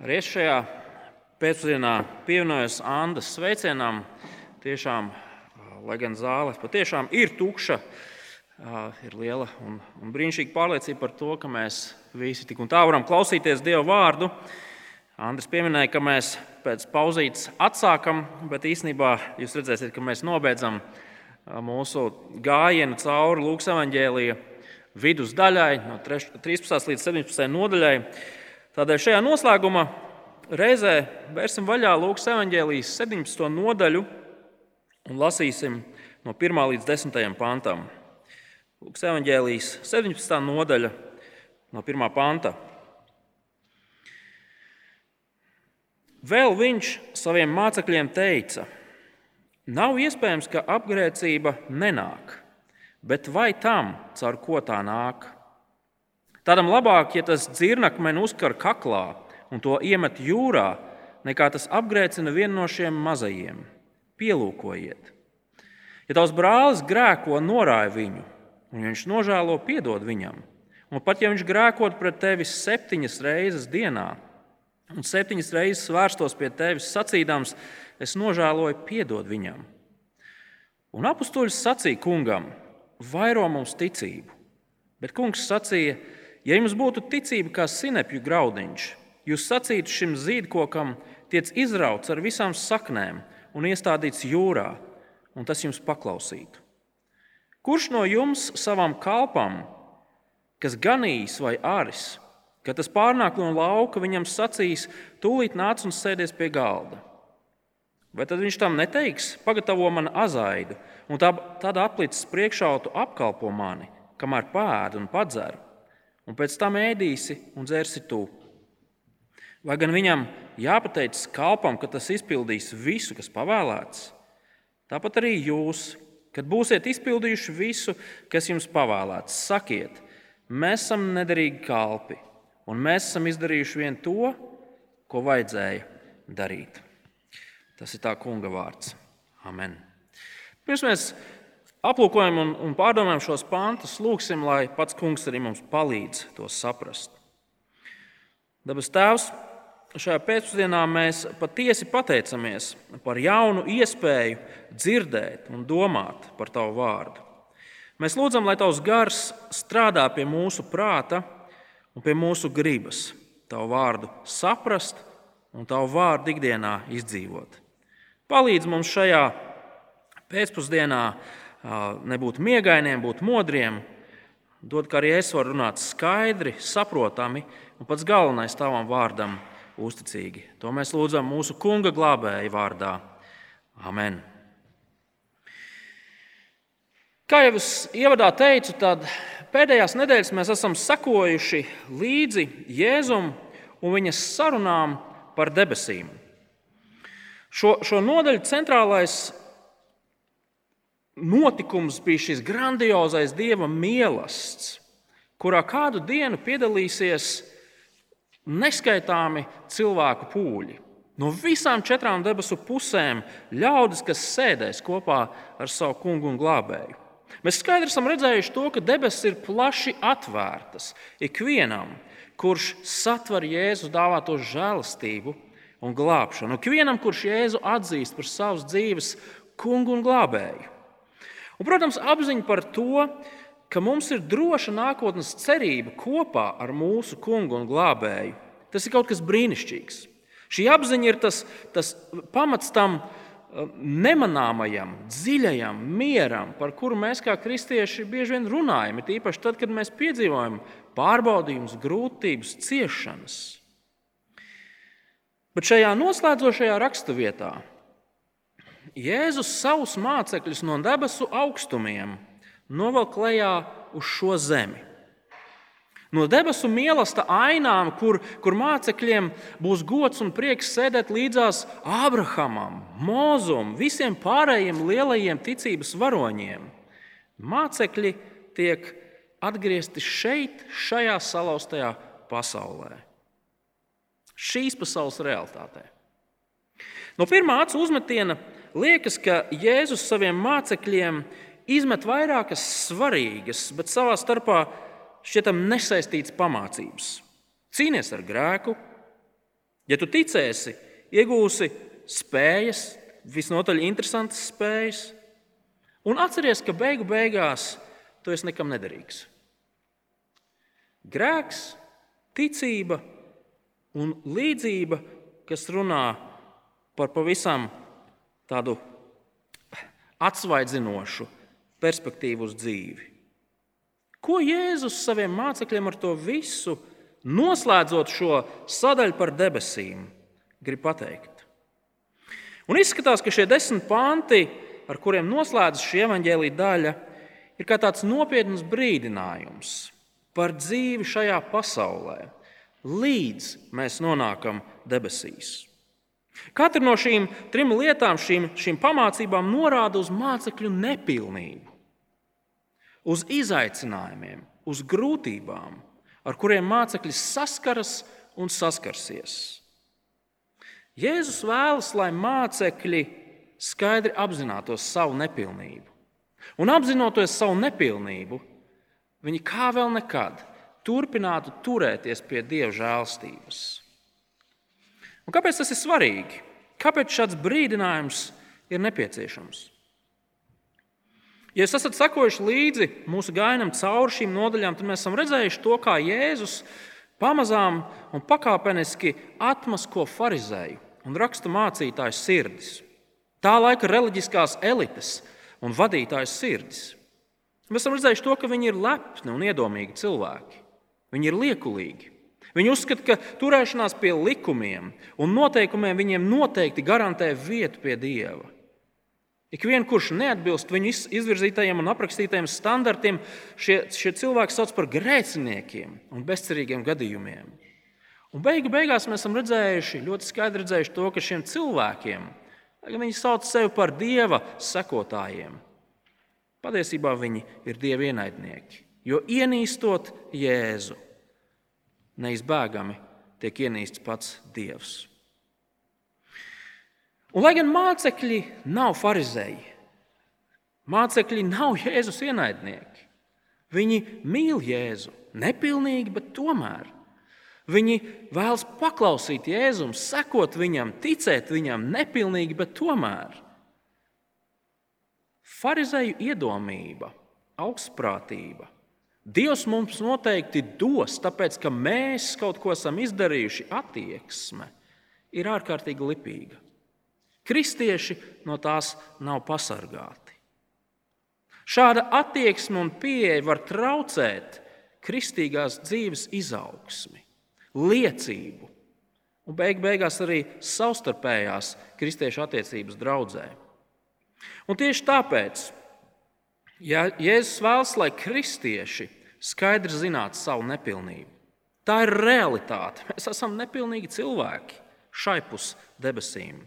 Arī es šajā pēcpusdienā pievienojos Andas sveicienam. Tiešām, lai gan zāle patiešām ir tukša, ir liela un, un brīnišķīga pārliecība par to, ka mēs visi tik un tā varam klausīties Dieva vārdu. Andris pieminēja, ka mēs pēc pauzītes atsākam, bet īsnībā jūs redzēsiet, ka mēs nobeidzam mūsu gājienu cauri Lūkas evanģēlīja vidusdaļai, no 13. līdz 17. nodaļai. Tādēļ šajā noslēguma reizē vērsim vaļā Lūkas evanģēlijas 17. nodaļu un lasīsim no 1 līdz 10. pantam. Lūkas evanģēlijas 17. nodaļa no 1. panta. Vēl viņš saviem mācekļiem teica: Nav iespējams, ka apgrēcība nenāk, bet vai tam, caur ko tā nāk? Tādam labāk, ja tas dzirnakmeni uzkar kaklā un to iemet jūrā, nekā tas apgrēcina vienu no šiem mazajiem. Pielūkojiet! Ja tavs brālis grēko, norāja viņu, un viņš nožēlo, piedod viņam. Un pat ja viņš grēkot pret tevi septiņas reizes dienā, un septiņas reizes vērstos pie tevis sacīdams, es nožēloju, piedod viņam. Un apstuļs sacīja kungam, vairo mums ticību. Bet kungs sacīja, ja jums būtu ticība kā sinepju graudiņš, jūs sacītu šim zīdkokam, tiec izrauts ar visām saknēm un iestādīts jūrā, un tas jums paklausītu. Kurš no jums savam kalpam, kas ganīs vai aris, Kad tas pārnāk no lauka, viņam sacīs, tūlīt nāc un sēdies pie galda. Vai tad viņš tam neteiks, pagatavo man azaidu, un tā, tad aplicis priekšautu apkalpo mani, kamēr pēdu un padzeru, un pēc tam ēdīsi un dzersi tu. Vai gan viņam jāpateic kalpam, ka tas izpildīs visu, kas pavēlēts? Tāpat arī jūs, kad būsiet izpildījuši visu, kas jums pavēlēts, sakiet, mēs esam nederīgi kalpi un mēs esam izdarījuši vien to, ko vajadzēja darīt. Tas ir tā kunga vārds. Amen. Pirms mēs aplūkojam un, un pārdomājam šos pāntus, lūgsim, lai pats kungs arī mums palīdz to saprast. Dabas Tēvs, šajā pēcpusdienā mēs patiesi pateicamies par jaunu iespēju dzirdēt un domāt par Tavu vārdu. Mēs lūdzam, lai Tavs gars strādā pie mūsu prāta un pie mūsu gribas tavu vārdu saprast un tavu vārdu ikdienā izdzīvot. Palīdz mums šajā pēcpusdienā nebūt miegainiem, būt modriem, dod, ka arī es varu runāt skaidri, saprotami un pats galvenais tavam vārdam uzticīgi. To mēs lūdzam mūsu kunga glābēja vārdā. Amen! Kā jau es ievadā teicu, tad pēdējās nedēļas mēs esam sekojuši līdzi Jēzum un viņas sarunām par debesīm. Šo, šo nodaļu centrālais notikums bija šis grandiozais dieva mīlestības, kurā kādu dienu piedalīsies neskaitāmi cilvēku pūļi. No visām četrām debesu pusēm ļaudis, kas sēdēs kopā ar savu kungu un glābēju. Mēs skaidri esam redzējuši to, ka debesis ir plaši atvērtas ikvienam, kurš satver Jēzus dāvāto žēlastību un glābšanu. Ikvienam, kurš Jēzu atzīst par savas dzīves kungu un glābēju. Un, protams, apziņa par to, ka mums ir droša nākotnes cerība kopā ar mūsu kungu un glābēju, tas ir kaut kas brīnišķīgs. Šī apziņa ir tas, tas pamats tam, nemanāmajam, dziļajam mieram, par kuru mēs kā kristieši bieži vien runājam. Ir īpaši tad, kad mēs piedzīvojam pārbaudījumus, grūtības, ciešanas. Bet šajā noslēdzošajā raksturvietā Jēzus savus mācekļus no debesu augstumiem novelk lejā uz šo zemi. No debesu mīlestības ainām, kur, kur mācekļiem būs gods un prieks sēdēt līdzās Abrahamam, Mozum, visiem pārējiem lielajiem ticības varoņiem. Mācekļi tiek atgriezti šeit, šajā salauztajā pasaulē. Šīs pasaules realitātē. No pirmā acu uzmetiena liekas, ka Jēzus saviem mācekļiem izmet vairākas svarīgas, bet savā starpā šķietam nesaistīts pamācības. Cīnies ar grēku, Ja tu ticēsi, iegūsi spējas, visnotaļ interesantas spējas, un atceries, ka beigu beigās tu esi nekam nederīgs. Grēks, ticība un līdzība, kas runā par pavisam tādu atsvaidzinošu perspektīvu uz dzīvi. Ko Jēzus saviem mācekļiem ar to visu, noslēdzot šo sadaļu par debesīm, grib pateikt? Un izskatās, ka šie desmit panti, ar kuriem noslēdzas šī evaņģēlīja daļa, ir kā tāds nopietns brīdinājums par dzīvi šajā pasaulē, līdz mēs nonākam debesīs. Katra no šīm trim lietām, šīm, šīm pamācībām, norāda uz mācekļu nepilnību uz izaicinājumiem, uz grūtībām, ar kuriem mācekļi saskaras un saskarsies. Jēzus vēlas, lai mācekļi skaidri apzinātos savu nepilnību. Un apzinoties savu nepilnību, viņi kā vēl nekad turpinātu turēties pie Dieva žēlstības. Un kāpēc tas ir svarīgi? Kāpēc šāds brīdinājums ir nepieciešams? Ja jūs esat sekojuši līdzi mūsu gājumam cauri šīm nodaļām, tad mēs esam redzējuši to, kā Jēzus pamazām un pakāpeniski atmasko farizēju un raksta mācītāju sirdis. Tā laika reliģiskās elites un vadītāju sirdis. Mēs esam redzējuši to, ka viņi ir lepni un iedomīgi cilvēki. Viņi ir liekulīgi. Viņi uzskata, ka turēšanās pie likumiem un noteikumiem viņiem noteikti garantē vietu pie Dieva. Ikvienu, kurš neatbilst viņu izvirzītajiem un aprakstītajiem standartiem, šie, šie cilvēki sauc par grēciniekiem un bezcerīgiem gadījumiem. Un beigu beigās mēs esam redzējuši, ļoti skaidri redzējuši to, ka šiem cilvēkiem, lai viņi sauc sevi par dieva sekotājiem, patiesībā viņi ir dieva ienaidnieki. Jo ienīstot Jēzu, neizbēgami tiek ienīsts pats Dievs. Un, lai gan mācekļi nav farizēji, mācekļi nav Jēzus ienaidnieki. Viņi mīl Jēzu, nepilnīgi, bet tomēr. Viņi vēlas paklausīt Jēzum, sekot viņam, ticēt viņam, nepilnīgi, bet tomēr. Pharizēju iedomība, augstprātība. Dievs mums noteikti dos, tāpēc ka mēs kaut ko esam izdarījuši, attieksme ir ārkārtīgi lipīga. Kristieši no tās nav pasargāti. Šāda attieksme un pieeja var traucēt kristīgās dzīves izaugsmi, liecību un beig beigās arī savstarpējās kristiešu attiecības draudzē. Un tieši tāpēc, ja Jēzus vēlas, lai kristieši skaidri zinātu savu nepilnību, tā ir realitāte. Mēs esam nepilnīgi cilvēki šai pus debesīm.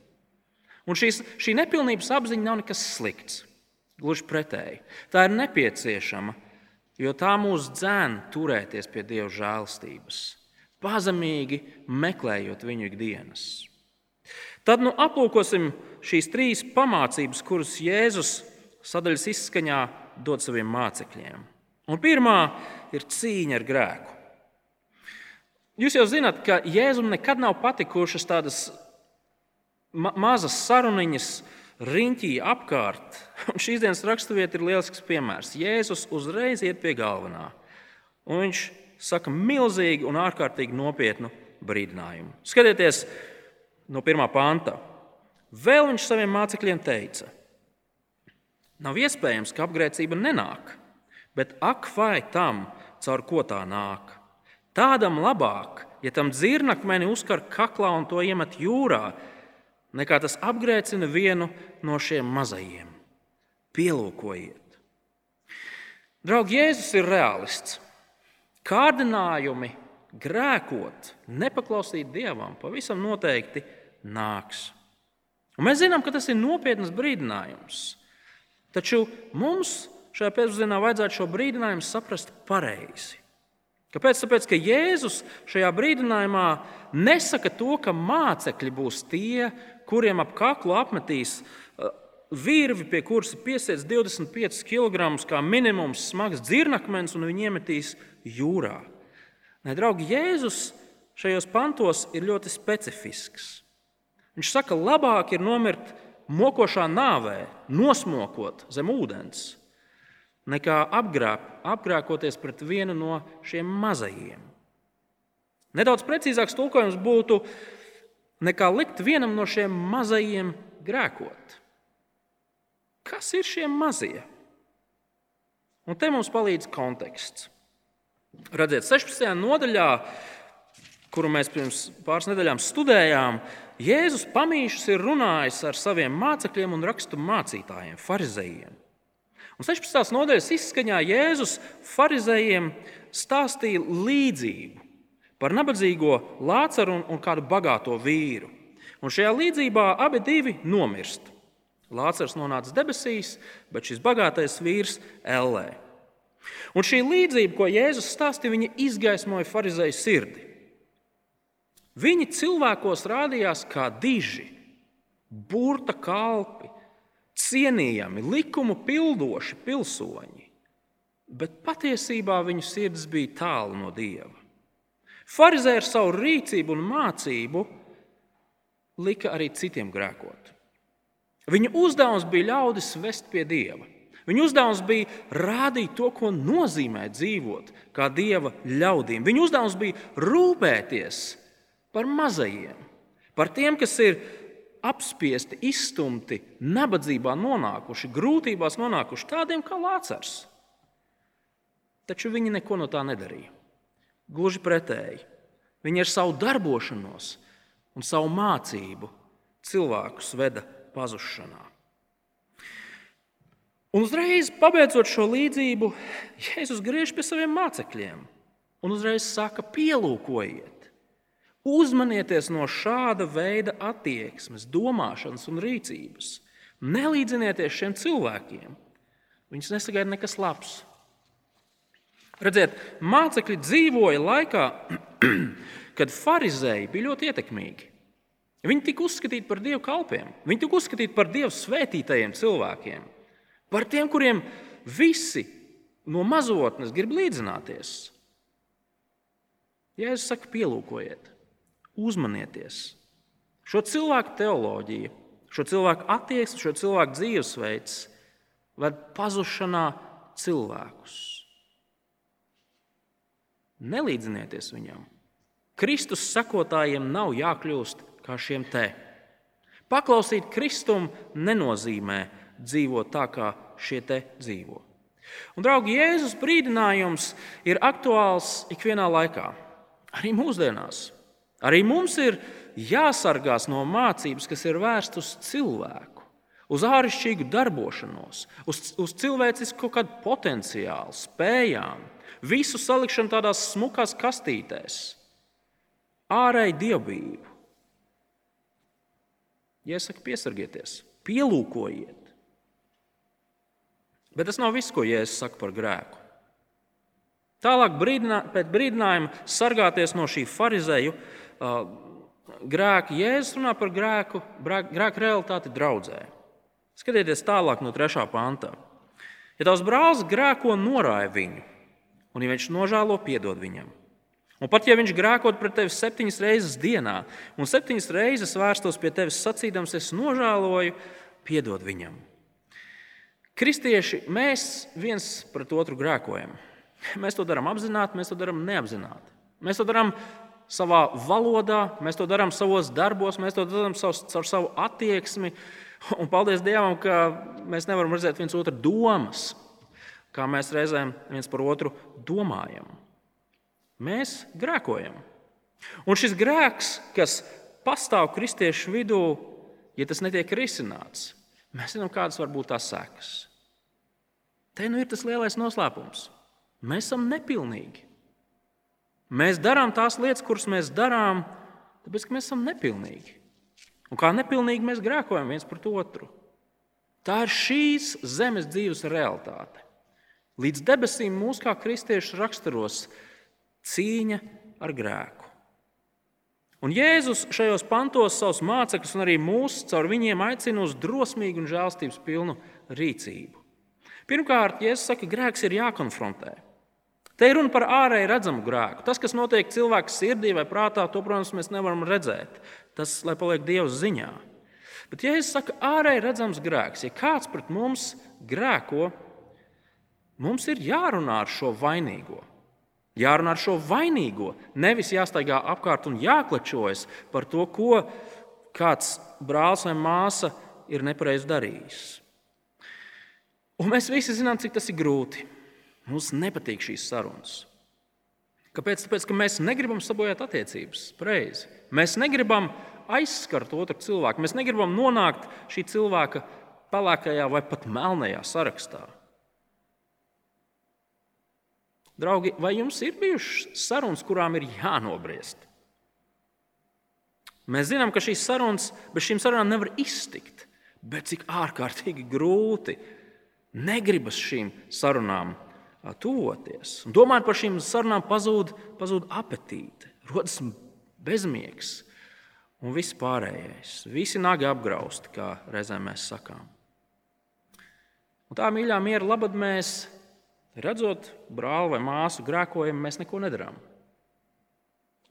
Un šīs, šī nepilnības apziņa nav nekas slikts. Gluži pretēji. Tā ir nepieciešama, jo tā mūs dzēna turēties pie Dieva žēlstības, pazemīgi meklējot viņu ikdienas. Tad nu, aplūkosim šīs trīs pamācības, kuras Jēzus sadaļas izskaņā dod saviem mācekļiem. Un pirmā ir cīņa ar grēku. Jūs jau zināt, ka Jēzum nekad nav patikušas tādas ma mazas saruniņas riņķī apkārt. Un šīs dienas raksturvieta ir lielisks piemērs. Jēzus uzreiz iet pie galvenā. Un viņš saka milzīgi un ārkārtīgi nopietnu brīdinājumu. Skatieties no pirmā panta. Vēl viņš saviem mācekļiem teica: Nav iespējams, ka apgrēcība nenāk, bet ak, vai tam, caur ko tā nāk. Tādam labāk, ja tam dzirnakmeni uzkar kaklā un to iemet jūrā, nekā tas apgrēcina vienu no šiem mazajiem. Pielūkojiet! Draugi, Jēzus ir realists. Kārdinājumi grēkot, nepaklausīt Dievam, pavisam noteikti nāks. Un mēs zinām, ka tas ir nopietns brīdinājums. Taču mums šajā pēcpusdienā vajadzētu šo brīdinājumu saprast pareizi. Kāpēc? Tāpēc, ka Jēzus šajā brīdinājumā nesaka to, ka mācekļi būs tie, kuriem ap kaklu apmetīs uh, virvi, pie kuras ir piesiets 25 kg, kā minimums smags dzirnakmens, un viņi iemetīs jūrā. Nē, draugi, Jēzus šajos pantos ir ļoti specifisks. Viņš saka, labāk ir nomirt mokošā nāvē, nosmokot zem ūdens, nekā apgrāb, apgrākoties pret vienu no šiem mazajiem. Nedaudz precīzāks tulkojums būtu, nekā likt vienam no šiem mazajiem grēkot. Kas ir šie mazie? Un te mums palīdz konteksts. Redziet, 16. nodaļā, kuru mēs pirms pāris nedēļām studējām, Jēzus pamīšus ir runājis ar saviem mācekļiem un rakstu mācītājiem, farizējiem. Un 16. nodaļas izskaņā Jēzus farizējiem stāstīja līdzību par nabadzīgo lācaru un, un kādu bagāto vīru. Un šajā līdzībā abi divi nomirst. Lācars nonāca debesīs, bet šis bagātais vīrs ellē. Un šī līdzība, ko Jēzus stāstīja, viņa izgaismoja farizēju sirdi. Viņi cilvēkos rādījās kā diži, burta kalpi, cienījami, likumu pildoši pilsoņi, bet patiesībā viņu sirds bija tālu no dieva. Pharizē ar savu rīcību un mācību lika arī citiem grēkot. Viņa uzdevums bija ļaudis vest pie dieva. Viņa uzdevums bija rādīt to, ko nozīmē dzīvot kā dieva ļaudīm. Viņa uzdevums bija rūpēties par mazajiem, par tiem, kas ir apspiesti, izstumti, nabadzībā nonākuši, grūtībās nonākuši, tādiem kā Lācars. Taču viņi neko no tā nedarīja. Gluži pretēji. Viņi ar savu darbošanos un savu mācību cilvēkus veda pazušanā. Un uzreiz, pabeidzot šo līdzību, Jēzus griež pie saviem mācekļiem un uzreiz saka, pielūkojiet. Uzmanieties no šāda veida attieksmes, domāšanas un rīcības. Nelīdzinieties šiem cilvēkiem. Viņus nesagaida nekas labs. Redziet, mācekļi dzīvoja laikā, kad farizēji bija ļoti ietekmīgi. Viņi tika uzskatīti par dievu kalpiem, viņi tika uzskatīti par dievu svētītajiem cilvēkiem, par tiem, kuriem visi no mazotnes grib līdzināties. Jēzus saka, pielūkojiet uzmanieties. Šo cilvēku teoloģiju, šo cilvēku attieksmi, šo cilvēku dzīvesveids ved pazušanā cilvēkus. Nelīdzinieties viņam. Kristus sekotājiem nav jākļūst kā šiem te. Paklausīt Kristum nenozīmē dzīvot tā, kā šie te dzīvo. Un, draugi, Jēzus brīdinājums ir aktuāls ikvienā laikā, arī mūsdienās. Arī mums ir jāsargās no mācības, kas ir vērstas uz cilvēku, uz āršķirīgu darbošanos, uz, uz cilvēcisku kaut kādu potenciālu, spējām, visu salikšanu tādās smukās kastītēs, ārēji dievbijību. Saku, piesargieties, pielūkojiet. Bet tas nav viss, ko Jēzus saka par grēku. Tālāk, brīdinā, pēc brīdinājuma sargāties no šī farizēju grēku. Jēzus runā par grēku, grēku realitāti draudzē. Skatieties tālāk no 3. panta. Ja tavs brālis grēko, norāja viņu, un ja viņš nožēlo, piedod viņam. Un pat ja viņš grēkot pret tevi septiņas reizes dienā, un septiņas reizes vērstos pie tevis sacīdams, es nožēloju, piedod viņam. Kristieši, mēs viens pret otru grēkojam. Mēs to darām apzināti, mēs to darām neapzināti. Mēs to darām savā valodā, mēs to darām savos darbos, mēs to darām caur savu attieksmi. Un paldies Dievam, ka mēs nevaram redzēt viens otru domas, kā mēs reizēm viens par otru domājam. Mēs grēkojam. Un šis grēks, kas pastāv kristiešu vidū, ja tas netiek risināts, mēs zinām, kādas var būt tās sekas. Te nu ir tas lielais noslēpums. Mēs esam nepilnīgi. Mēs darām tās lietas, kuras mēs darām, tāpēc ka mēs esam nepilnīgi. Un kā nepilnīgi mēs grēkojam viens pret otru. Tā ir šīs zemes dzīves realitāte. Līdz debesīm mūs kā kristiešus raksturos cīņa ar grēku. Un Jēzus šajos pantos savus mācekļus un arī mūs caur viņiem aicina uz drosmīgu un žēlstības pilnu rīcību. Pirmkārt, Jēzus saka, ka grēks ir jākonfrontē. Te ir runa par ārēji redzamu grēku. Tas, kas notiek cilvēka sirdī vai prātā, to, protams, mēs nevaram redzēt. Tas, lai paliek Dieva ziņā. Bet, ja es saku, ārēji redzams grēks, ja kāds pret mums grēko, mums ir jārunā ar šo vainīgo. Jārunā ar šo vainīgo. Nevis jāstaigā apkārt un jāklačojas par to, ko kāds brālis vai māsa ir nepareizi darījis. Un mēs visi zinām, cik tas ir grūti. Mums nepatīk šīs sarunas. Kāpēc? Tāpēc, ka mēs negribam sabojāt attiecības. Preizi. Mēs negribam aizskart otru cilvēku. Mēs negribam nonākt šī cilvēka pelēkajā vai pat melnajā sarakstā. Draugi, vai jums ir bijušas sarunas, kurām ir jānobriest? Mēs zinām, ka šīs sarunas bez šīm sarunām nevar iztikt, bet cik ārkārtīgi grūti negribas šīm sarunām tuvoties. Domājot par šīm sarunām, pazūd, pazūd apetīte, rodas bezmiegs un viss pārējais. Visi nagi apgrausti, kā reizēm mēs sakām. Un tā mīļā miera labad mēs Redzot brāli vai māsu grēkojumu, mēs neko nedarām.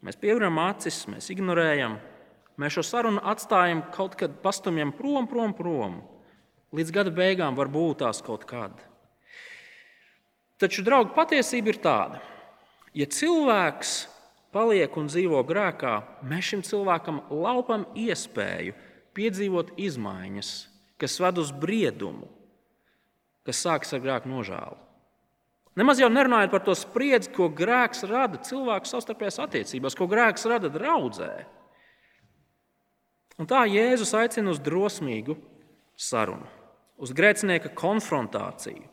Mēs pievēram acis, mēs ignorējam, mēs šo sarunu atstājam kaut kad pastumjam prom, prom, prom. Līdz gada beigām var būt tās kaut kad. Taču, draugi, patiesība ir tāda, ja cilvēks paliek un dzīvo grēkā, mēs šim cilvēkam laupam iespēju piedzīvot izmaiņas, kas ved uz briedumu, kas sākas ar grēku nožēlu. Nemaz jau nerunājot par to spriedzi, ko grēks rada cilvēku savstarpējās attiecībās, ko grēks rada draudzē. Un tā Jēzus aicina uz drosmīgu sarunu, uz grēcinieka konfrontāciju.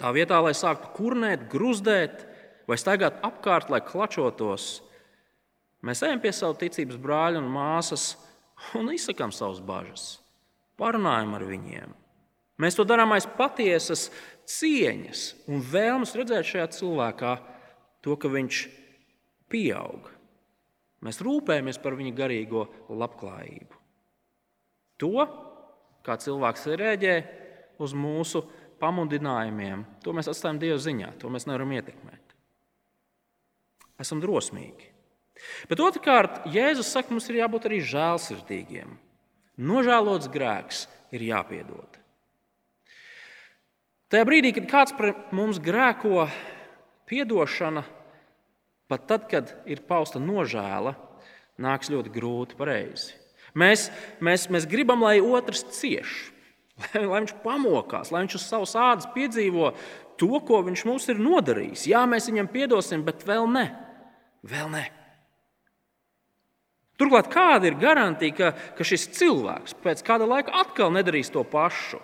Tā vietā, lai sāktu kurnēt, gruzdēt vai staigāt apkārt, lai klačotos, mēs ejam pie savu ticības brāļa un māsas un izsakām savas bažas, parunājam ar viņiem. Mēs to darām aiz patiesas cieņas un vēlmes redzēt šajā cilvēkā to, ka viņš pieaug. Mēs rūpējamies par viņa garīgo labklājību. To, kā cilvēks reaģē uz mūsu pamudinājumiem, to mēs atstājam Dieva ziņā. To mēs nevaram ietekmēt. Esam drosmīgi. Bet otrkārt, Jēzus saka, mums ir jābūt arī žēlsirdīgiem. Nožēlots grēks ir jāpiedod. Tajā brīdī, kad kāds pret mums grēko, atdošana, pat tad, kad ir pausta nožēla, nāks ļoti grūti pareizi. Mēs, mēs, mēs gribam, lai otrs cieš, lai, lai viņš pamokās, lai viņš uz savas ādas piedzīvo to, ko viņš mums ir nodarījis. Jā, mēs viņam piedosim, bet vēl ne. Vēl ne. Turklāt, kāda ir garantija, ka, ka šis cilvēks pēc kāda laika atkal nedarīs to pašu?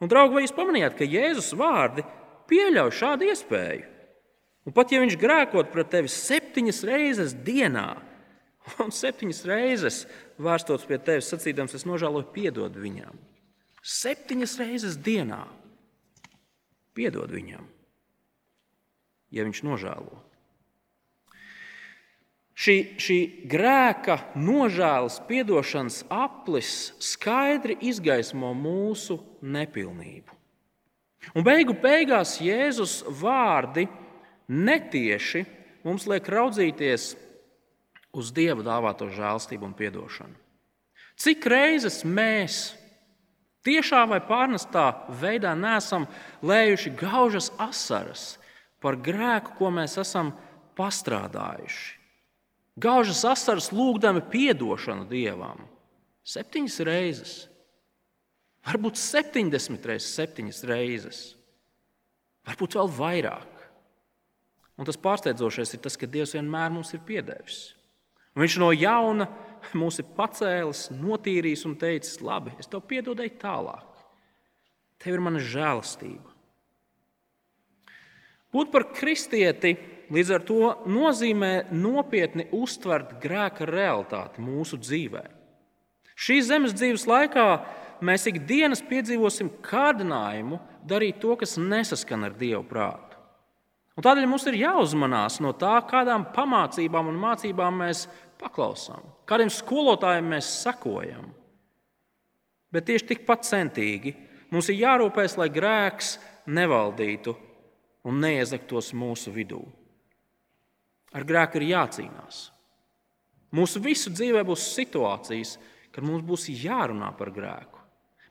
Un, draugi, vai jūs pamanījāt, ka Jēzus vārdi pieļauj šādu iespēju? Un pat ja viņš grēkot pret tevi septiņas reizes dienā, un septiņas reizes vērstos pie tevis, sacīdams, es nožēloju, piedod viņam. Septiņas reizes dienā piedod viņam, ja viņš nožēlo. Šī, šī grēka, nožēlas, atdošanas aplis skaidri izgaismo mūsu nepilnību. Un beigu beigās Jēzus vārdi netieši mums liek raudzīties uz Dieva dāvāto žēlstību un atdošanu. Cik reizes mēs tiešā vai pārnestā veidā nesam lējuši gaužas asaras par grēku, ko mēs esam pastrādājuši? Gaužas asaras lūgdami atdošanu dievam. Septiņas reizes, varbūt 70 reizes, septiņas reizes, varbūt vēl vairāk. Un tas pārsteidzošais ir tas, ka Dievs vienmēr mums ir piedevis. Un viņš no jauna mūs ir pacēlis, notīrījis un teicis, labi, es tev piedodēju tālāk. Tev ir mana žēlastība. Būt par kristieti Līdz ar to nozīmē nopietni uztvert grēka realitāti mūsu dzīvē. Šīs zemes dzīves laikā mēs ikdienas piedzīvosim kārdinājumu darīt to, kas nesaskan ar Dieva prātu. Un tādēļ mums ir jāuzmanās no tā, kādām pamācībām un mācībām mēs paklausām, kādiem skolotājiem mēs sekojam. Bet tieši tikpat centīgi mums ir jārūpēs, lai grēks nevaldītu un neiezaktos mūsu vidū. Ar grēku ir jācīnās. Mūsu visu dzīvē būs situācijas, kad mums būs jārunā par grēku.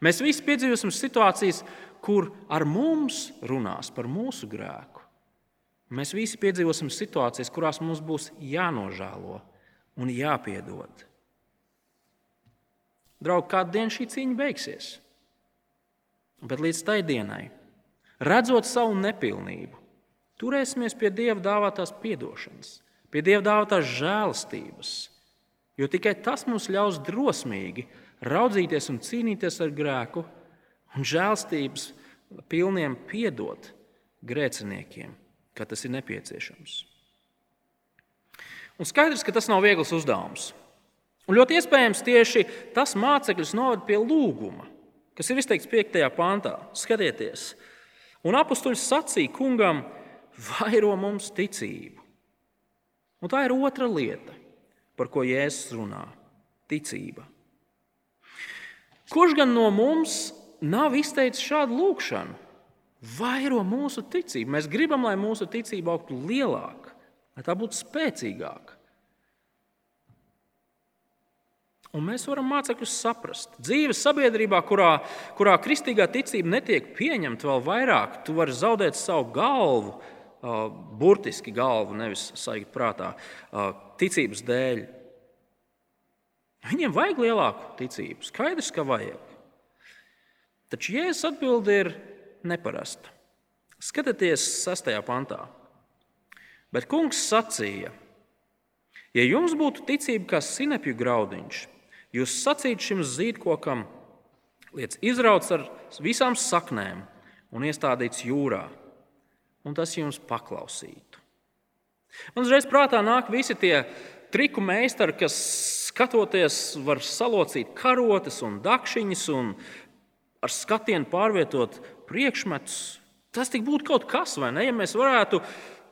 Mēs visi piedzīvosim situācijas, kur ar mums runās par mūsu grēku. Mēs visi piedzīvosim situācijas, kurās mums būs jānožēlo un jāpiedod. Draugi, kādu dienu šī cīņa beigsies? Bet līdz tai dienai, redzot savu nepilnību, turēsimies pie Dieva dāvātās atdošanas, pie Dieva dāvātās žēlastības, jo tikai tas mums ļaus drosmīgi raudzīties un cīnīties ar grēku un žēlstības pilniem piedot grēciniekiem, kad tas ir nepieciešams. Un skaidrs, ka tas nav viegls uzdevums. Un ļoti iespējams tieši tas mācekļus noved pie lūguma, kas ir izteikts 5. pāntā. Skatieties, un apstuļs sacīja kungam, vairo mums ticību. Un tā ir otra lieta, par ko Jēzus runā - ticība. Kurš gan no mums nav izteicis šādu lūgšanu? Vairo mūsu ticību. Mēs gribam, lai mūsu ticība augtu lielāk, lai tā būtu spēcīgāka. Un mēs varam mācekļus saprast. Dzīves sabiedrībā, kurā, kurā kristīgā ticība netiek pieņemta vēl vairāk, tu vari zaudēt savu galvu, burtiski galvu, nevis saigt prātā, ticības dēļ. Viņiem vajag lielāku ticību. Skaidrs, ka vajag. Taču Jēzus atbild ir neparasta. Skatieties, 6. pantā. Bet kungs sacīja, ja jums būtu ticība kā sinepju graudiņš, Jūs sacītu šim zīdkokam, liec izrauts ar visām saknēm un iestādīts jūrā, un tas jums paklausītu. Man uzreiz prātā nāk visi tie triku meistari, kas skatoties, var salocīt karotes un dakšiņas un ar skatienu pārvietot priekšmetus. Tas tik būtu kaut kas, vai ne? Ja mēs varētu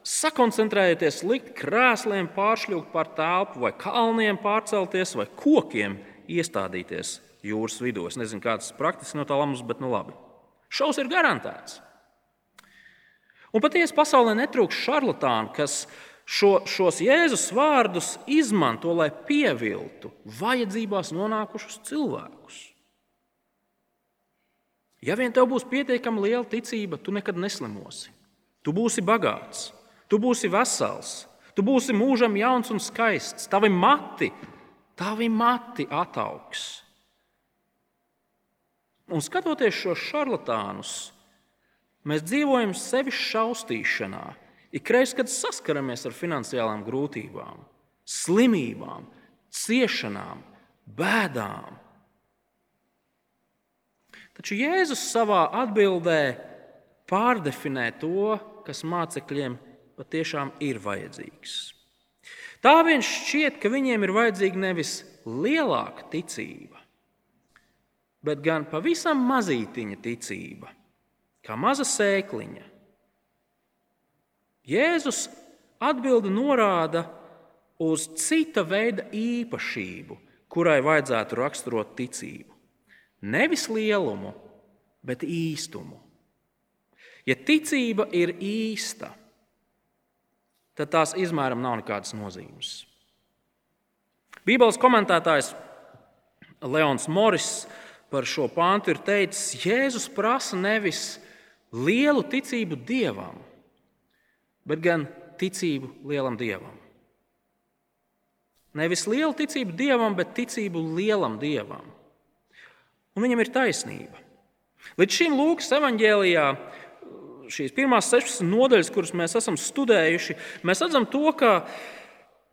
sakoncentrēties, likt krēsliem pāršļūt pār telpu, vai kalniem pārcelties, vai kokiem iestādīties jūras vidū. Es nezinu, kāds praktiski no tā lamas, bet nu labi. Šaus ir garantēts. Un patiesi pasaulē netrūks šarlatānu, kas šo, šos Jēzus vārdus izmanto, lai pieviltu vajadzībās nonākušus cilvēkus. Ja vien tev būs pietiekami liela ticība, tu nekad neslimosi. Tu būsi bagāts, tu būsi vesels, tu būsi mūžam jauns un skaists. Tavi mati tavi mati ataugs. Un skatoties šos šarlatānus, mēs dzīvojam sevi šausmīšanā. Ikreiz, kad saskaramies ar finansiālām grūtībām, slimībām, ciešanām, bēdām. Taču Jēzus savā atbildē pārdefinē to, kas mācekļiem patiešām ir vajadzīgs. Tā viņš šķiet, ka viņiem ir vajadzīga nevis lielāka ticība, bet gan pavisam mazītiņa ticība, kā maza sēkliņa. Jēzus atbildi norāda uz cita veida īpašību, kurai vajadzētu raksturot ticību. Nevis lielumu, bet īstumu. Ja ticība ir īsta, tad tās izmēram nav nekādas nozīmes. Bībeles komentētājs Leons Moris par šo pāntu ir teicis, Jēzus prasa nevis lielu ticību dievam, bet gan ticību lielam dievam. Nevis lielu ticību dievam, bet ticību lielam dievam. Un viņam ir taisnība. Līdz šim Lūkas evanģēlijā šīs pirmās 16 nodaļas, kuras mēs esam studējuši, mēs redzam to, ka,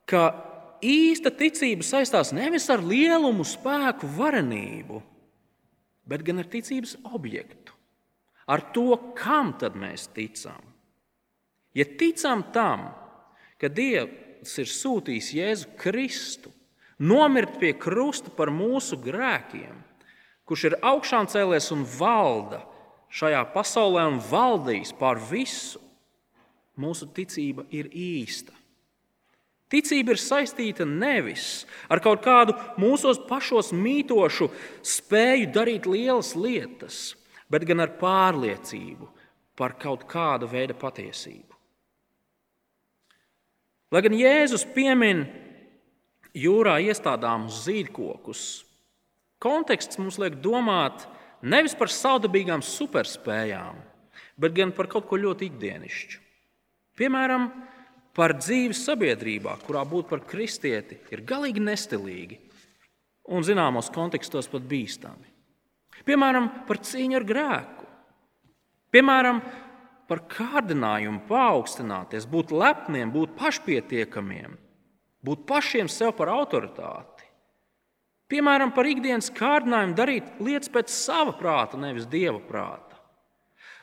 ka īsta ticība saistās nevis ar lielumu, spēku, varenību, bet gan ar ticības objektu, ar to, kam tad mēs ticam. Ja ticam tam, ka Dievs ir sūtījis Jēzu Kristu, nomirt pie krusta par mūsu grēkiem, kurš ir augšām cēlies un valda šajā pasaulē un valdīs pār visu, mūsu ticība ir īsta. Ticība ir saistīta nevis ar kaut kādu mūsos pašos mītošu spēju darīt lielas lietas, bet gan ar pārliecību, par kaut kādu veidu patiesību. Lai gan Jēzus piemin jūrā iestādāmus zīdkokus, konteksts mums liek domāt nevis par saudabīgām superspējām, bet gan par kaut ko ļoti ikdienišķu. Piemēram, par dzīvi sabiedrībā, kurā būt par kristieti ir galīgi nestilīgi un zināmos kontekstos pat bīstami. Piemēram, par cīņu ar grēku. Piemēram, par kārdinājumu paaugstināties, būt lepniem, būt pašpietiekamiem, būt pašiem sev par autoritāti. Piemēram, par ikdienas kārdinājumu darīt lietas pēc sava prāta, nevis dieva prāta.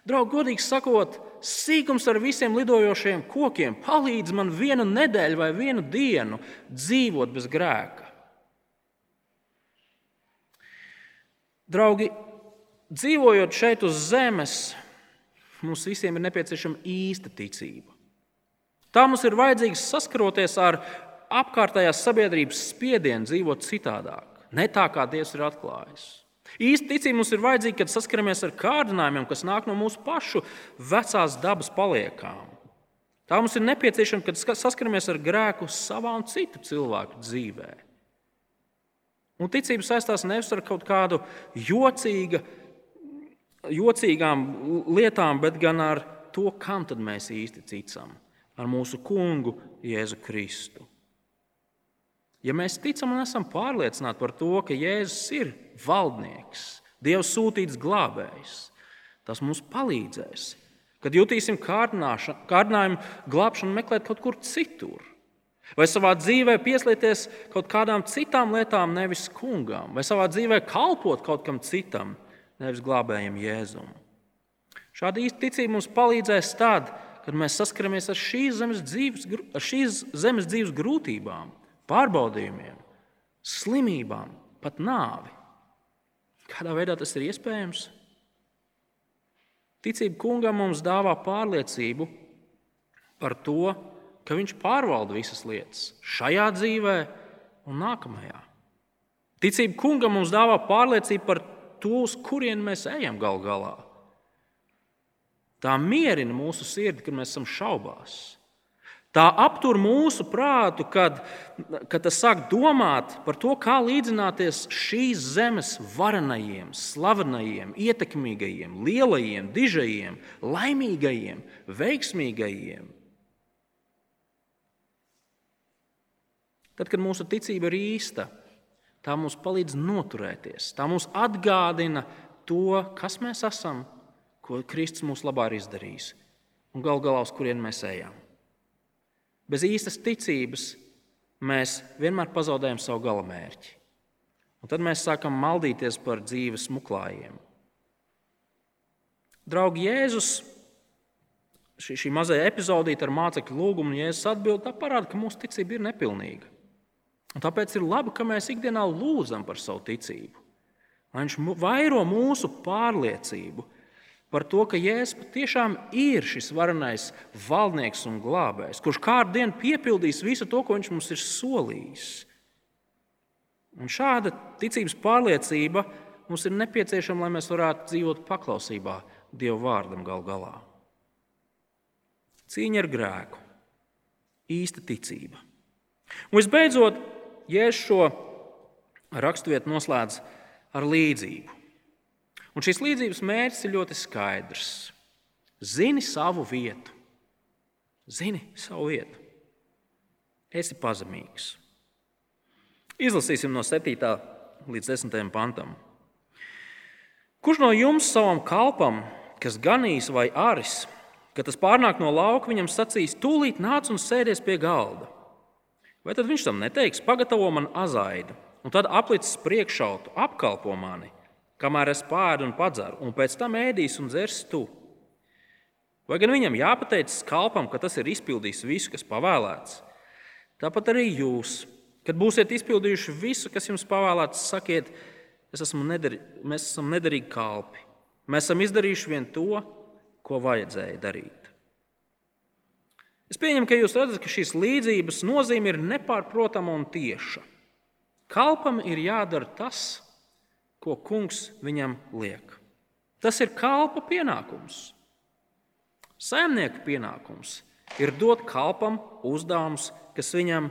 Draugi, godīgi sakot, sīkums ar visiem lidojošiem kokiem palīdz man vienu nedēļu vai vienu dienu dzīvot bez grēka. Draugi, dzīvojot šeit uz zemes, mums visiem ir nepieciešama īsta ticība. Tā mums ir vajadzīgs saskaroties ar apkārtējās sabiedrības spiedienu, dzīvot citādāk, ne tā kā Dievs ir atklājis. Īsta ticība mums ir vajadzīga, kad saskaramies ar kārdinājumiem, kas nāk no mūsu pašu vecās dabas paliekām. Tā mums ir nepieciešama, kad saskaramies ar grēku savā un citu cilvēku dzīvē. Un ticība saistās nevis ar kaut kādu jocīga, jocīgām lietām, bet gan ar to, kam mēs īsti ticam. Ar mūsu kungu Jēzu Kristu. Ja mēs ticam un esam pārliecināti par to, ka Jēzus ir valdnieks, Dieva sūtīts glābējs, tas mums palīdzēs. Kad jutīsim kārdinājumu, glābšanu meklēt kaut kur citur, vai savā dzīvē pieslieties kaut kādām citām lietām, nevis kungām, vai savā dzīvē kalpot kaut kam citam, nevis glābējam Jēzum. Šāda ticība mums palīdzēs tad, kad mēs saskaramies ar šīs zemes dzīves, ar šīs zemes dzīves grūtībām pārbaudījumiem, slimībām, pat nāvi. Kādā veidā tas ir iespējams? Ticība kungam mums dāvā pārliecību par to, ka viņš pārvalda visas lietas šajā dzīvē un nākamajā. Ticība kungam mums dāvā pārliecību par to, uz kurien mēs ejam gal galā. Tā mierina mūsu sirdi, kad mēs esam šaubās. Tā aptur mūsu prātu, kad, kad tas sāk domāt par to, kā līdzināties šīs zemes varenajiem, slavenajiem, ietekmīgajiem, lielajiem, dižajiem, laimīgajiem, veiksmīgajiem. Tad, kad mūsu ticība ir īsta, tā mums palīdz noturēties, tā mums atgādina to, kas mēs esam, ko Kristus mūsu labā ir izdarījis un gal galā uz kurien mēs ejam. Bez īstas ticības mēs vienmēr pazaudējam savu galamērķi. Un tad mēs sākam maldīties par dzīves muklājiem. Draugi, Jēzus, šī, šī mazā epizodīte ar mācekļu lūgumu, un Jēzus atbild, tā parāda, ka mūsu ticība ir nepilnīga. Un tāpēc ir labi, ka mēs ikdienā lūdzam par savu ticību. Lai viņš vairo mūsu pārliecību, par to, ka Jēzus patiešām ir šis varenais valdnieks un glābējs, kurš kādu dienu piepildīs visu to, ko viņš mums ir solījis. Un šāda ticības pārliecība mums ir nepieciešama, lai mēs varētu dzīvot paklausībā Dieva vārdam gal galā. Cīņa ar grēku, īsta ticība. Un visbeidzot, Jēzus šo raksturvietu noslēdz ar līdzību. Un šīs līdzības mērķis ir ļoti skaidrs. Zini savu vietu. Zini savu vietu. Esi pazemīgs. Izlasīsim no 7. līdz 10. pantam. Kurš no jums savam kalpam, kas ganīs vai aris, kad tas pārnāk no lauka, viņam sacīs, tūlīt nāc un sēdies pie galda? Vai tad viņš tam neteiks, pagatavo man azaidu, un tad aplicis priekšautu, apkalpo mani? Kamēr es pāēdu un padzeru, un pēc tam ēdīs un dzers tu. Vai gan viņam jāpateic kalpam, ka tas ir izpildījis visu, kas pavēlēts? Tāpat arī jūs, kad būsiet izpildījuši visu, kas jums pavēlēts, sakiet, esmu nedar, mēs esam nederīgi kalpi. Mēs esam izdarījuši vien to, ko vajadzēja darīt. Es pieņemu, ka jūs redzat, ka šīs līdzības nozīme ir nepārprotama un tieša. Kalpam ir jādara tas, ko kungs viņam liek. Tas ir kalpa pienākums. Saimnieka pienākums ir dot kalpam uzdevumus, kas viņam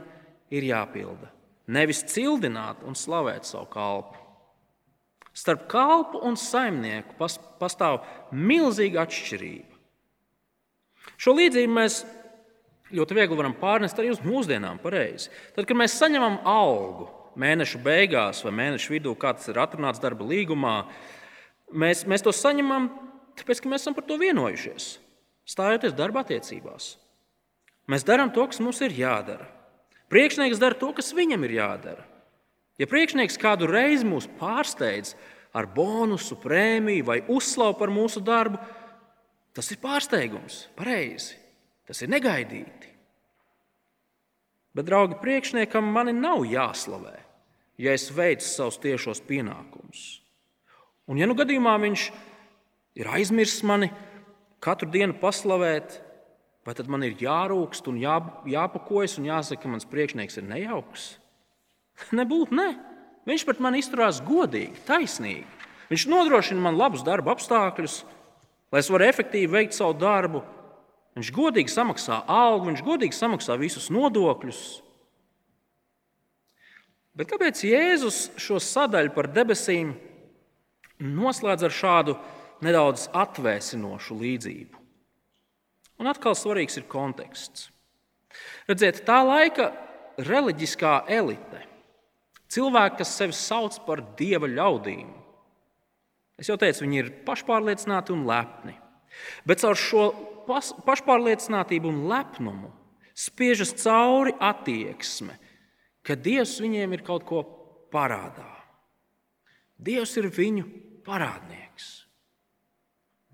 ir jāpilda. Nevis cildināt un slavēt savu kalpu. Starp kalpu un saimnieku pastāv milzīga atšķirība. Šo līdzību mēs ļoti viegli varam pārnest arī uz mūsdienām. Pareizi. Tad, kad mēs saņemam algu mēneša beigās vai mēneša vidū, kā tas ir atrunāts darba līgumā, mēs, mēs to saņemam, tāpēc ka mēs esam par to vienojušies, stājoties darba attiecībās. Mēs darām to, kas mums ir jādara. Priekšnieks dara to, kas viņam ir jādara. Ja priekšnieks kādu reizi mūs pārsteidz ar bonusu, prēmiju vai uzslavu par mūsu darbu, tas ir pārsteigums, pareizi. Tas ir negaidīti. Bet, draugi, priekšniekam mani nav jāslavē, ja es veicu savus tiešos pienākumus. Un, ja nu gadījumā viņš ir aizmirsis mani katru dienu paslavēt, vai tad man ir jārūkst un jā, jāpakojas un jāsaka, ka mans priekšnieks ir nejauks? Nebūtu, ne. Viņš pret mani izturās godīgi, taisnīgi. Viņš nodrošina man labus darba apstākļus, lai es varētu efektīvi veikt savu darbu. Viņš godīgi samaksā algu, viņš godīgi samaksā visus nodokļus. Bet kāpēc Jēzus šo sadaļu par debesīm noslēdz ar šādu nedaudz atvēsinošu līdzību? Un atkal svarīgs ir konteksts. Redziet, tā laika reliģiskā elite Cilvēki, kas sevi sauc par dieva ļaudīm. Es jau teicu, viņi ir pašpārliecināti un lepni. Bet caur šo pašpārliecinātību un lepnumu spiežas cauri attieksme, ka Dievs viņiem ir kaut ko parādā. Dievs ir viņu parādnieks.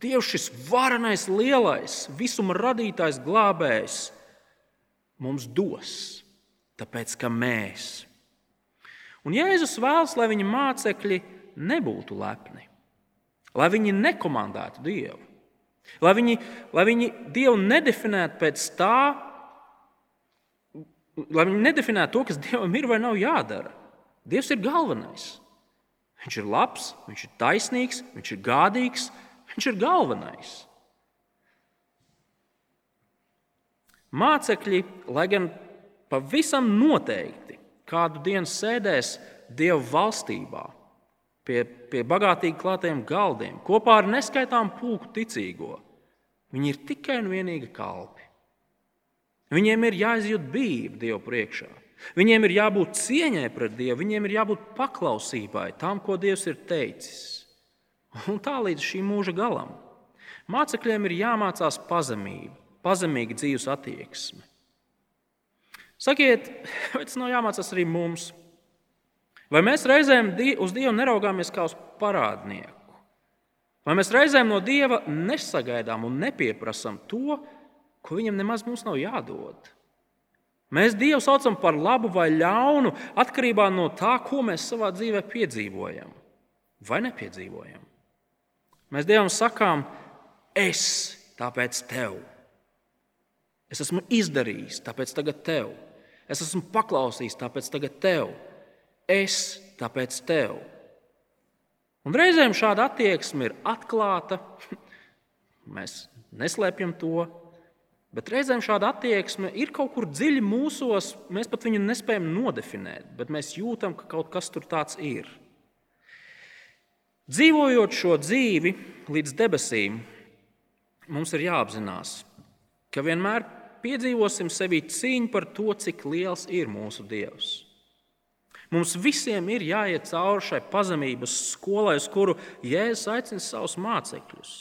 Dievs, šis varenais, lielais, visuma radītājs, glābējs, mums dos, tāpēc ka mēs Un Jēzus vēlas, lai viņa mācekļi nebūtu lepni, lai viņi nekomandētu Dievu, lai viņi, lai viņi Dievu nedefinētu pēc tā, lai viņi nedefinētu to, kas Dievam ir vai nav jādara. Dievs ir galvenais. Viņš ir labs, viņš ir taisnīgs, viņš ir gādīgs, viņš ir galvenais. Mācekļi, lai gan pavisam noteikti kādu dienu sēdēs Dieva valstībā, pie, pie bagātīgi klātiem galdiem, kopā ar neskaitām pulku ticīgo. Viņi ir tikai un vienīgi kalpi. Viņiem ir jāizjūt bība Dieva priekšā. Viņiem ir jābūt cieņai pret Dievu, viņiem ir jābūt paklausībai tam, ko Dievs ir teicis. Un tā līdz šī mūža galam. Mācekļiem ir jāmācās pazemība, pazemīga dzīves attieksme. Sakiet, vai tas nav jāmācās arī mums? Vai mēs reizēm uz Dievu neraugāmies kā uz parādnieku? Vai mēs reizēm no Dieva nesagaidām un nepieprasām to, ko viņam nemaz mums nav jādod? Mēs Dievu saucam par labu vai ļaunu atkarībā no tā, ko mēs savā dzīvē piedzīvojam vai nepiedzīvojam. Mēs Dievam sakām, es tāpēc tev. Es esmu izdarījis, tāpēc tagad tev. Es esmu paklausījis, tāpēc tagad tev. Es tāpēc tev. Un reizēm šāda attieksme ir atklāta. Mēs neslēpjam to. Bet reizēm šāda attieksme ir kaut kur dziļi mūsos. Mēs pat viņu nespējam nodefinēt, bet mēs jūtam, ka kaut kas tur tāds ir. Dzīvojot šo dzīvi līdz debesīm, mums ir jāapzinās, ka vienmēr piedzīvosim sevī cīņu par to, cik liels ir mūsu Dievs. Mums visiem ir jāiet cauri šai pazemības skolai, uz kuru Jēzus aicina savus mācekļus.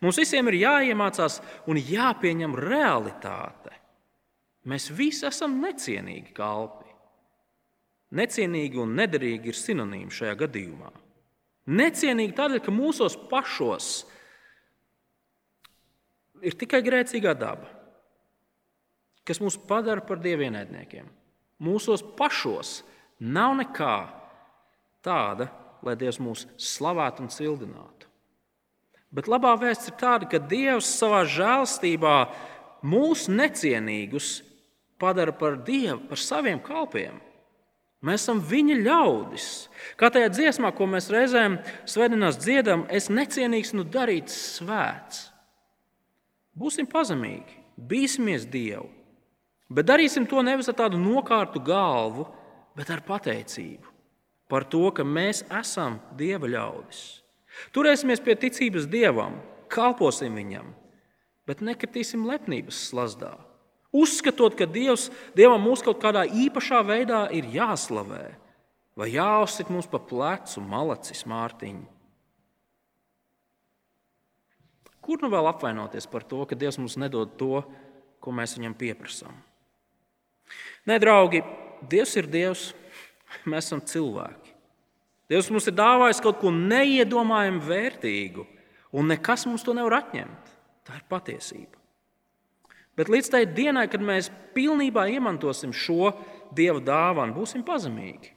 Mums visiem ir jāiemācās un jāpieņem realitāte. Mēs visi esam necienīgi kalpi. Necienīgi un nederīgi ir sinonīmi šajā gadījumā. Necienīgi tādēļ, ka mūsos pašos ir tikai grēcīgā daba kas mūs padara par dievienaidniekiem. Mūsos pašos nav nekā tāda, lai Dievs mūs slavētu un cildinātu. Bet labā vēsts ir tāda, ka Dievs savā žēlstībā mūs necienīgus padara par Dievu, par saviem kalpiem. Mēs esam viņa ļaudis. Kā tajā dziesmā, ko mēs reizēm svētdienās dziedam, es necienīgs, nu darīts svēts. Būsim pazemīgi, bīsimies Dievu, bet darīsim to nevis ar tādu nokārtu galvu, bet ar pateicību par to, ka mēs esam Dieva ļaudis. Turēsimies pie ticības Dievam, kalposim Viņam, bet nekritīsim lepnības slazdā. Uzskatot, ka Dievs, Dievam mūs kaut kādā īpašā veidā ir jāslavē, vai jāuzsit mums pa plecu malacis Mārtiņu. Kur nu vēl apvainoties par to, ka Dievs mums nedod to, ko mēs viņam pieprasām? Nē, draugi, Dievs ir Dievs, mēs esam cilvēki. Dievs mums ir dāvājis kaut ko neiedomājumu vērtīgu, un nekas mums to nevar atņemt. Tā ir patiesība. Bet līdz tai dienai, kad mēs pilnībā iemantosim šo Dieva dāvanu, būsim pazemīgi.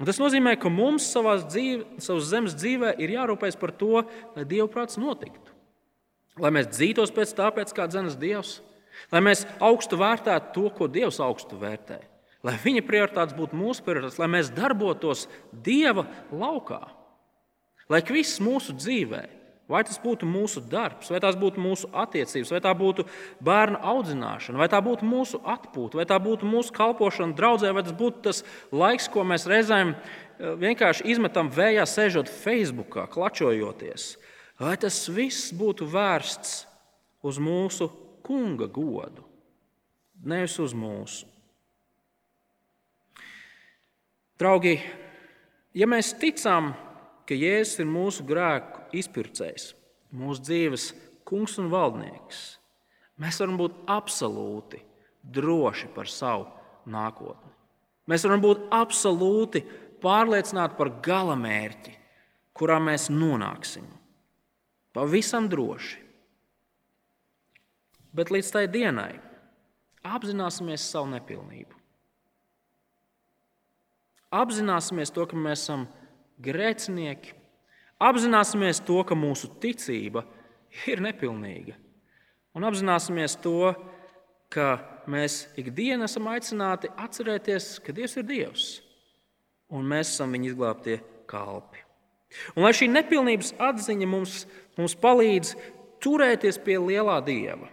Un tas nozīmē, ka mums savā dzīve, zemes dzīvē ir jārūpējas par to, lai Dieva prāts notiktu. Lai mēs dzīvotos pēc tā, pēc kā dzenas Dievs, lai mēs augstu vērtētu to, ko Dievs augstu vērtē, lai viņa prioritātes būtu mūsu prioritātes, lai mēs darbotos Dieva laukā, lai viss mūsu dzīvēm Vai tas būtu mūsu darbs, vai tās būtu mūsu attiecības, vai tā būtu bērnu audzināšana, vai tā būtu mūsu atpūta, vai tā būtu mūsu kalpošana draudzē, vai tas būtu tas laiks, ko mēs reizēm eh, vienkārši izmetam vējā, sēžot Facebookā, klačojoties. Vai tas viss būtu vērsts uz mūsu kunga godu, nevis uz mūsu? Draugi, ja mēs ticam, ka Jēzus ir mūsu grēku izpircējs, mūsu dzīves kungs un valdnieks, mēs varam būt absolūti droši par savu nākotni. Mēs varam būt absolūti pārliecināti par galamērķi, kurā mēs nonāksim. Pavisam droši. Bet līdz tai dienai apzināsimies savu nepilnību. Apzināsimies to, ka mēs esam grēcinieki, apzināsimies to, ka mūsu ticība ir nepilnīga, un apzināsimies to, ka mēs ikdienā esam aicināti atcerēties, ka Dievs ir Dievs, un mēs esam viņa izglābtie kalpi. Un lai šī nepilnības atziņa mums, mums palīdz turēties pie lielā Dieva,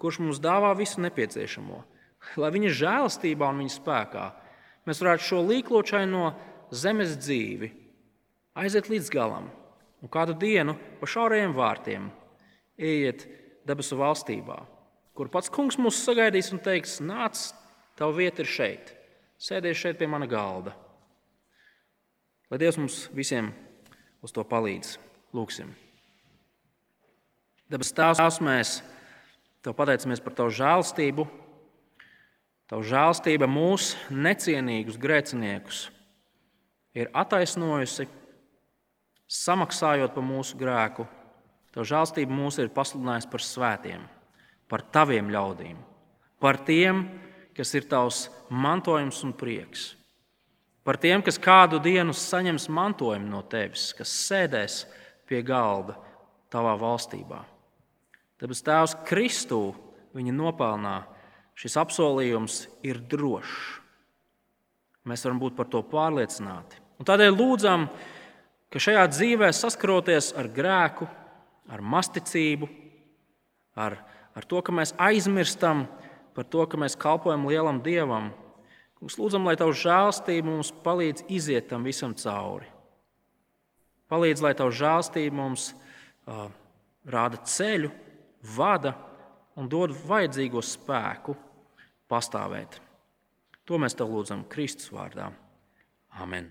kurš mums dāvā visu nepieciešamo, lai viņa žēlastībā un viņa spēkā mēs varētu šo līkločaino zemes dzīvi aiziet līdz galam un kādu dienu pa šaurajiem vārtiem ieiet debesu valstībā, kur pats kungs mūs sagaidīs un teiks: Nāc, tava vieta ir šeit, sēdies šeit pie mana galda. Lai Dievs mums visiem uz to palīdz. Lūksim. Dabas Tēvs, mēs Tev pateicamies par Tavu žēlstību. Tavu žēlstība mūs, necienīgus grēciniekus, ir attaisnojusi samaksājot par mūsu grēku, Tev žēlstība mūs ir pasludinājusi par svētiem, par taviem ļaudīm, par tiem, kas ir tavs mantojums un prieks, par tiem, kas kādu dienu saņems mantojumu no tevis, kas sēdēs pie galda tavā valstībā. Tāpēc Tēvs Kristū viņa nopelnā šis apsolījums ir drošs. Mēs varam būt par to pārliecināti. Un tādēļ lūdzam, ka šajā dzīvē saskaroties ar grēku, ar masticību, ar, ar to, ka mēs aizmirstam par to, ka mēs kalpojam lielam dievam, Kungs, lūdzam, lai Tavs žēlstība mums palīdz iziet tam visam cauri. Palīdz, lai Tavs žēlstība mums uh, rāda ceļu, vada un dod vajadzīgo spēku pastāvēt. To mēs Tev lūdzam Kristus vārdā. Amen.